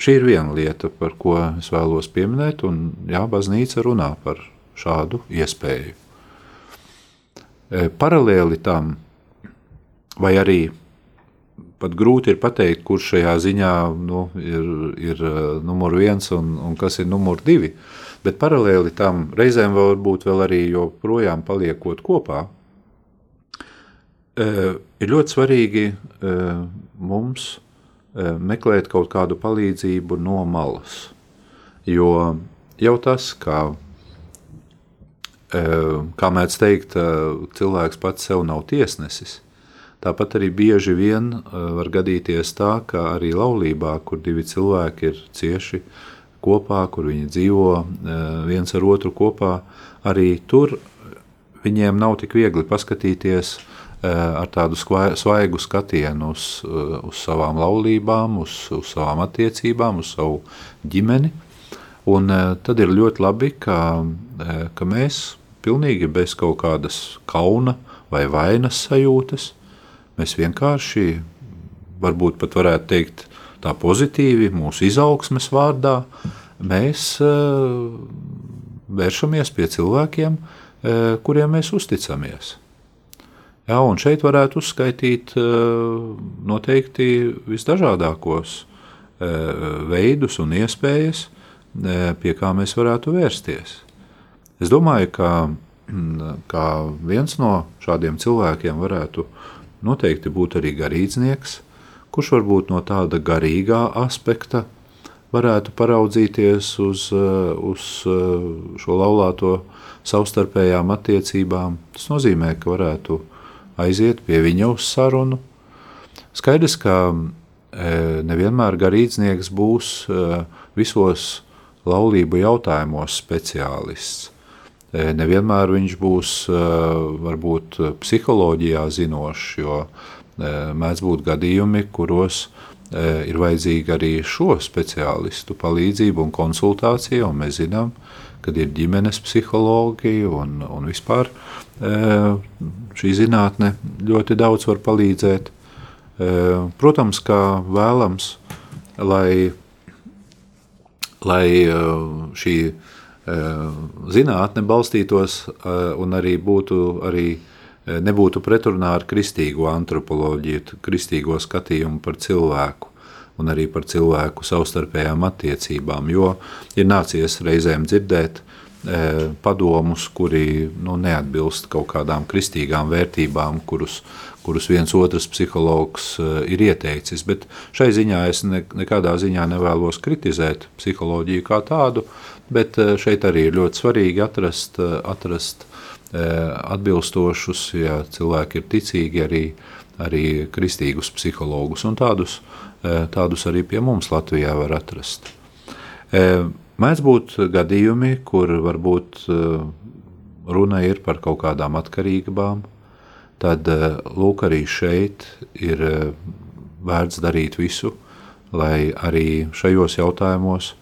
šī ir viena lieta, par ko es vēlos pieminēt, un jā, baznīca runā par šādu iespēju. E, paralēli tam vai arī pat grūti ir pateikt, kurš šajā ziņā nu, ir, ir uh, numur viens un, un kas ir numur divi. Bet paralēli tam reizēm var būt vēl arī joprojām paliekot kopā. Uh, ir ļoti svarīgi mums meklēt kaut kādu palīdzību no malas. Jo jau tas, kā, kā mēdz teikt, cilvēks pats sev nav tiesnesis Tāpat arī bieži vien eh, var gadīties tā, ka arī laulībā, kur divi cilvēki ir cieši kopā, kur viņi dzīvo eh, viens ar otru kopā, arī tur viņiem nav tik viegli paskatīties eh, ar tādu svaigu skatienu uz, uz savām laulībām, uz, uz savām attiecībām, uz savu ģimeni. Un tad ir ļoti labi, ka, ka mēs pilnīgi bez kaut kādas kauna vai vainas sajūtas Mēs vienkārši, varbūt pat varētu teikt, tā pozitīvi, mūsu izaugsmes vārdā, mēs vēršamies pie cilvēkiem, kuriem mēs uzticamies. Jā, un šeit varētu uzskaitīt noteikti visdažādākos veidus un iespējas, pie kā mēs varētu vērsties. Es domāju, ka, ka viens no šādiem cilvēkiem varētu noteikti būt arī garīdznieks, kurš varbūt no tāda garīgā aspekta varētu paraudzīties uz, uz šo laulāto savstarpējām attiecībām. Tas nozīmē, ka varētu aiziet pie viņa uz sarunu. Skaidrs, ka e, nevienmēr garīdznieks būs visos laulību jautājumos speciālists. E, nevienmēr viņš būs varbūt psiholoģijā zinošs, jo mēdz būt gadījumi, kuros ir vajadzīga arī šo speciālistu palīdzība un konsultācija, un mēs zinām, kad ir ģimenes psihologi un, un vispār šī zinātne ļoti daudz var palīdzēt. Protams, kā vēlams, lai, lai šī zinātne balstītos un arī būtu arī nebūtu pretrunā ar kristīgo antropoloģiju, kristīgo skatījumu par cilvēku un arī par cilvēku savstarpējām attiecībām, jo ir nācies reizēm dzirdēt padomus, kuri nu, neatbilst kaut kādām kristīgām vērtībām, kurus, kurus viens otrs psihologs e, ir ieteicis. Bet šai ziņā es ne, nekādā ziņā nevēlos kritizēt psiholoģiju kā tādu, bet e, šeit arī ir ļoti svarīgi atrast, atrast atbilstošus, ja cilvēki ir ticīgi, arī, arī kristīgus psihologus, un tādus, tādus arī pie mums Latvijā var atrast. Mēdz būt gadījumi, kur varbūt eh, runa ir par kaut kādām atkarībām, tad eh, lūk, arī šeit ir eh, vērts darīt visu, lai arī šajos jautājumos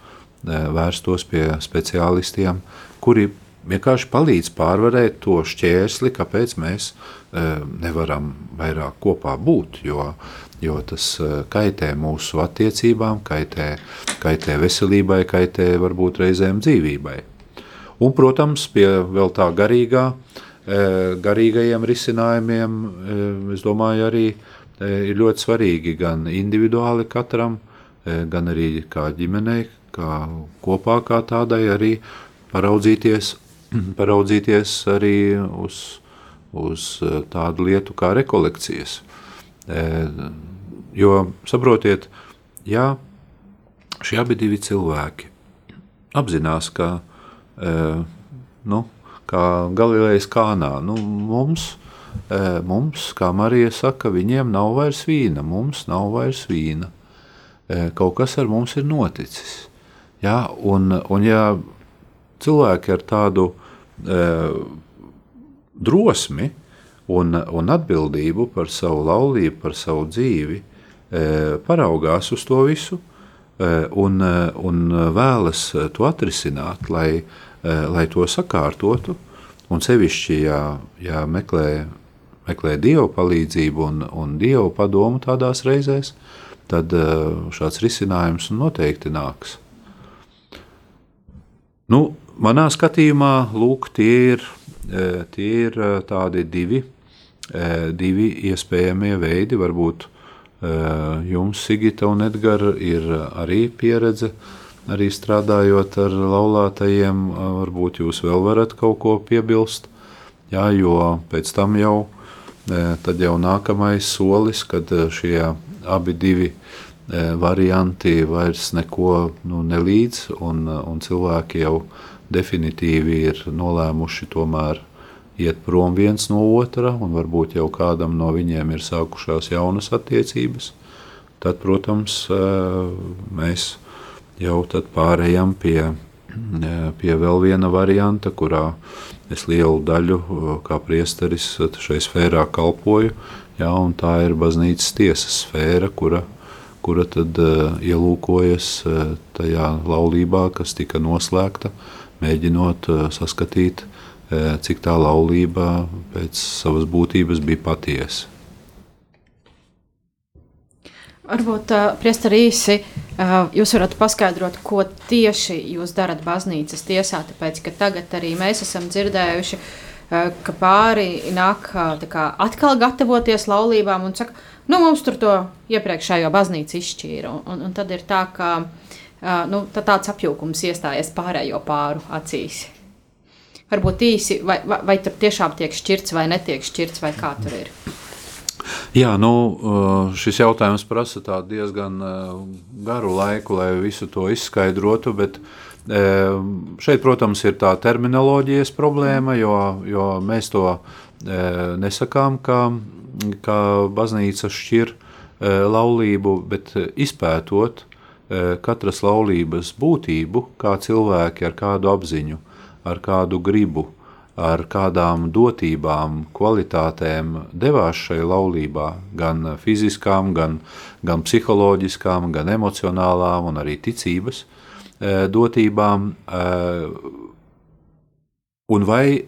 vērstos pie speciālistiem, kuri vienkārši palīdz pārvarēt to šķērsli, kāpēc mēs nevaram vairāk kopā būt. Jo jo tas eh, kaitē mūsu attiecībām, kaitē, kaitē veselībai, kaitē varbūt reizēm dzīvībai. Un, protams, pie vēl tā garīgā, eh, garīgajiem risinājumiem, eh, es domāju, arī ir ļoti svarīgi gan individuāli katram, gan arī kā ģimenei, kā kopā kā tādai arī paraudzīties, paraudzīties arī uz, uz tādu lietu kā rekolekcijas. Jo, saprotiet, ja šie abi cilvēki apzinās, ka, nu, kā Galilejas kānā, nu, mums, e, mums, kā Marija saka, viņiem nav vairs vīna, mums nav vairs vīna. E, kaut kas ar mums ir noticis. Ja, un, un ja cilvēki ar tādu e, drosmi un, un atbildību par savu laulību, par savu dzīvi, paraugās uz to visu un, un vēlas to atrisināt, lai, lai to sakārtotu. Un sevišķi, ja, ja meklē, meklē dievu palīdzību un, un dievu padomu tādās reizēs, tad šāds risinājums noteikti nāks. Nu, manā skatījumā, lūk, tie ir, tie ir tādi divi, divi iespējamie veidi, varbūt Eh, jums, Sigita un Edgars, ir arī pieredze, arī strādājot ar laulātajiem. Varbūt jūs vēl varat kaut ko piebilst, jā, jo pēc tam jau, eh, tad jau nākamais solis, kad šie abi divi varianti vairs neko nu, nelīdz, un, un cilvēki jau definitīvi ir nolēmuši tomēr iet prom viens no otra, un varbūt jau kādam no viņiem ir sākušās jaunas attiecības, tad, protams, mēs jau pārējām pie, pie vēl viena varianta, kurā es lielu daļu kā priesteris šai sfērā kalpoju, jā, tā ir baznīcas tiesas sfēra, kura, kura tad ielūkojas tajā laulībā, kas tika noslēgta, mēģinot saskatīt, cik tā laulība pēc savas būtības bija patiesa. Varbūt uh, priest arī īsi uh, jūs varat paskaidrot, ko tieši jūs darat baznīcas tiesā, tāpēc, ka tagad arī mēs esam dzirdējuši, uh, ka pāri nāk uh, kā, atkal gatavoties laulībām un saka, nu mums tur to iepriekšējo baznīcu izšķīra. Un, un, tad ir tā, ka uh, nu, tā tāds apjukums iestājies pārējo pāru acīs. Varbūt īsi, vai, vai, vai tur tiešām tiek šķirts vai netiek šķirts, vai kā tur ir. Jā, nu, uh, šis jautājums prasa diezgan uh, garu laiku, lai visu to izskaidrotu. Bet uh, šeit, protams, ir tā terminoloģijas problēma, jo, jo mēs to nesakām, ka, ka baznīca šķir laulību, bet izpētot katras laulības būtību, kā cilvēki ar kādu apziņu, ar kādu gribu ar kādām dotībām, kvalitātēm devās šai laulībā, gan fiziskām, gan, gan psiholoģiskām, gan emocionālām un arī ticības e, dotībām. E, un vai e,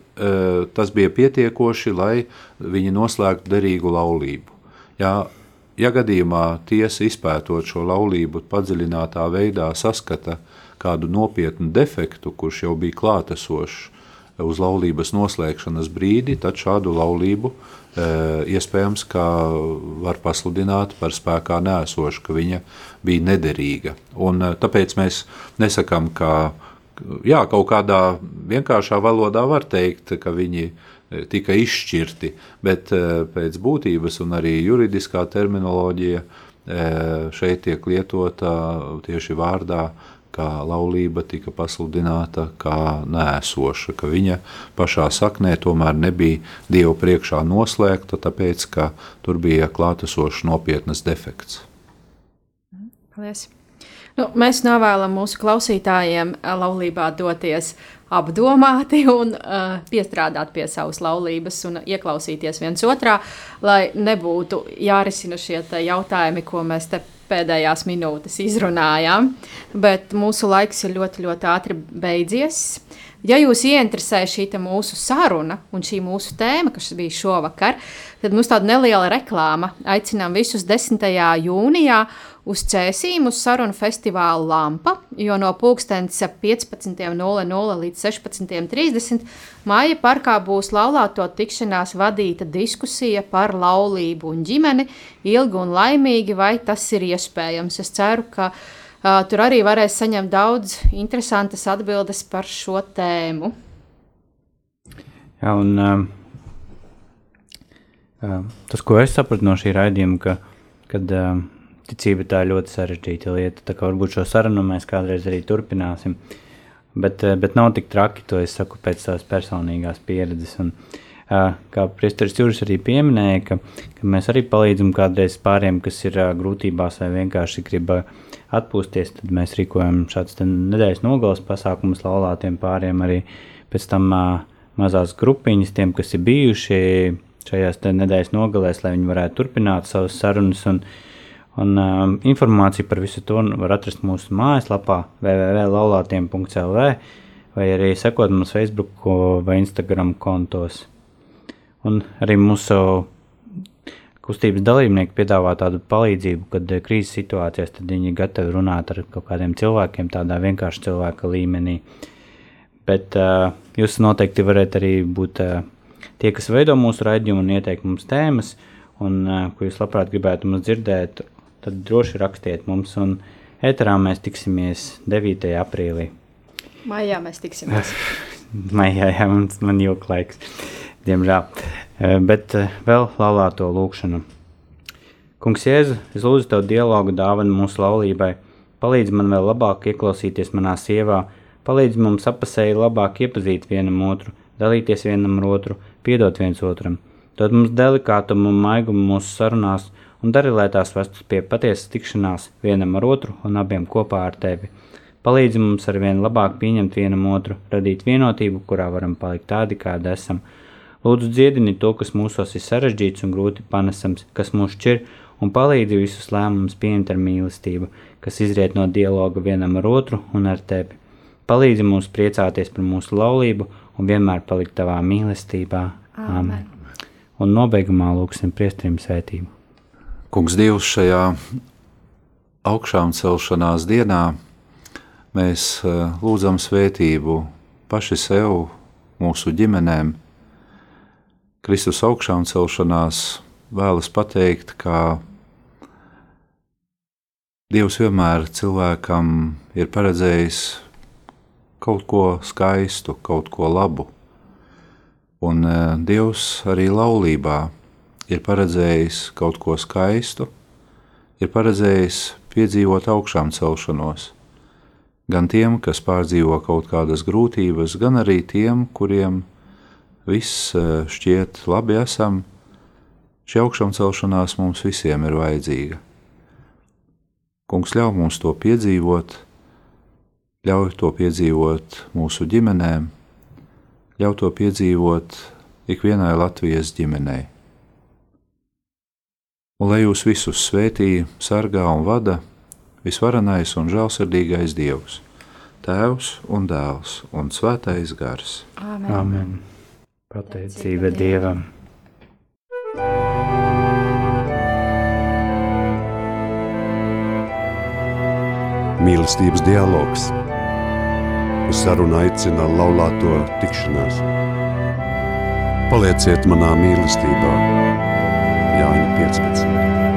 tas bija pietiekoši, lai viņi noslēgtu derīgu laulību? Ja, ja gadījumā tiesa izpētot šo laulību padziļinātā veidā saskata kādu nopietnu defektu, kurš jau bija klātesošs, uz laulības noslēgšanas brīdi, tad šādu laulību e, iespējams var pasludināt par spēkā nēsošu, ka viņa bija nederīga. Un, e, tāpēc mēs nesakām, ka jā, kaut kādā vienkāršā valodā var teikt, ka viņi e, tika izšķirti, bet pēc būtības un arī juridiskā terminoloģija šeit tiek lietota tieši vārdā kā laulība tika pasludināta kā nēsoša, ka viņa pašā saknē tomēr nebija Dievu priekšā noslēgta, tāpēc, ka tur bija klātesošs nopietnas defekts. Paldies! Nu, mēs novēlam mūsu klausītājiem laulībā doties apdomāti un uh, piestrādāt pie savas laulības un ieklausīties viens otrā, lai nebūtu jārisina šie jautājumi, ko mēs te pēdējās minūtes izrunājām, bet mūsu laiks ir ļoti, ļoti ātri beidzies. Ja jūs ieinteresē šī mūsu saruna un šī mūsu tēma, kas bija šovakar, tad mums tāda neliela reklāma. Aicinām visus 10. jūnijā uz Cēsīm uz sarunu festivālu Lampa, jo no pulkstens 15.00 līdz 16.30 Māja parkā būs laulāto tikšanās vadīta diskusija par laulību un ģimeni, ilgi un laimīgi, vai tas ir iespējams. Es ceru, ka uh, tur arī varēs saņemt daudz interesantas atbildes par šo tēmu. Jā, un uh, uh, tas, ko es sapratu no šī raidījuma, ka, kad uh, ticība tā ir ļoti sarežģīta lieta. Tā kā varbūt šo sarunu mēs kādreiz arī turpināsim. Bet, eh, bet nav tik traki, to es saku pēc savas personīgās pieredzes. Un, uh, kā Priesteris Juris arī pieminēja, ka, ka mēs arī palīdzam kādreiz pāriem, kas ir grūtībās vai vienkārši grib atpūsties, tad mēs rīkojam šāds nedēļas nogales pasākumus laulātiem pāriem arī pēc tam mazās grupiņas tiem, kas ir bijuši šajās nedēļas nogalēs, lai viņi varētu turpināt savas sarunas un Un, um, informāciju par visu to var atrast mūsu mājaslapā www.laulātiem.lv vai arī sekot mums Facebook vai Instagram kontos. Un arī mūsu kustības dalībnieki piedāvā tādu palīdzību, kad krīzes situācijās viņi ir gatavi runāt ar kaut kādiem cilvēkiem, tādā vienkārši cilvēka līmenī. Bet uh, jūs noteikti varat arī būt uh, tie, kas veido mūsu raidījumu un ieteikt mums tēmas, un uh, ko jūs labprāt gribētu mums dzirdēt tad droši rakstiet mums, un ēterā mēs tiksimies 9. aprīlī. Maijā mēs tiksimies. Maijā, jā, man, man joka laiks, diemžēl. Eh, bet eh, vēl laulāto lūkšanu. Kungs Jēzu, es lūdzu Tev dialogu dāvanu mūsu laulībai, palīdz man vēl labāk ieklausīties manā sievā, palīdz mums apasēji labāk iepazīt vienam otru, dalīties vienam ar otru, piedot viens otram, dod mums delikātumu un maigumu mūsu sarunās, un dari, lai tās vestas pie patiesas tikšanās vienam ar otru un abiem kopā ar tevi. Palīdzi mums ar vien labāk pieņemt vienam otru, radīt vienotību, kurā varam palikt tādi, kādi esam. Lūdzu, dziedini to, kas mūsos ir sarežģīts un grūti panesams, kas mūs šķir, un palīdzi visus lēmumus pieņemt ar mīlestību, kas izriet no dialoga vienam ar otru un ar tevi. Palīdzi mums priecāties par mūsu laulību un vienmēr palikt tavā mīlestībā. Amen. Un nobeigumā lūksim priestrim svētību. Kungs, Dievs, šajā augšām celšanās dienā mēs eh, lūdzam svētību paši sev, mūsu ģimenēm. Kristus augšām celšanās vēlas pateikt, ka Dievs vienmēr cilvēkam ir paredzējis kaut ko skaistu, kaut ko labu. Un e, Dievs arī laulībā ir paredzējis kaut ko skaistu, ir paredzējis piedzīvot augšām celšanos. Gan tiem, kas pārdzīvo kaut kādas grūtības, gan arī tiem, kuriem viss e, šķiet labi esam, šī augšām celšanās mums visiem ir vajadzīga. Kungs ļauj mums to piedzīvot, ļauj to piedzīvot mūsu ģimenēm, ļauj to piedzīvot ikvienai Latvijas ģimenei. Un lai jūs visus svētī, sargā un vada visvarenais un žēlsirdīgais Dievs, Tēvs un Dēls un Svētais Gars. Amen. Amen. Pateicība Dievam! Mīlestības dialogs. Uz sarunu aicina laulāto tikšanās. Palieciet manā mīlestībā, Jāņa 15.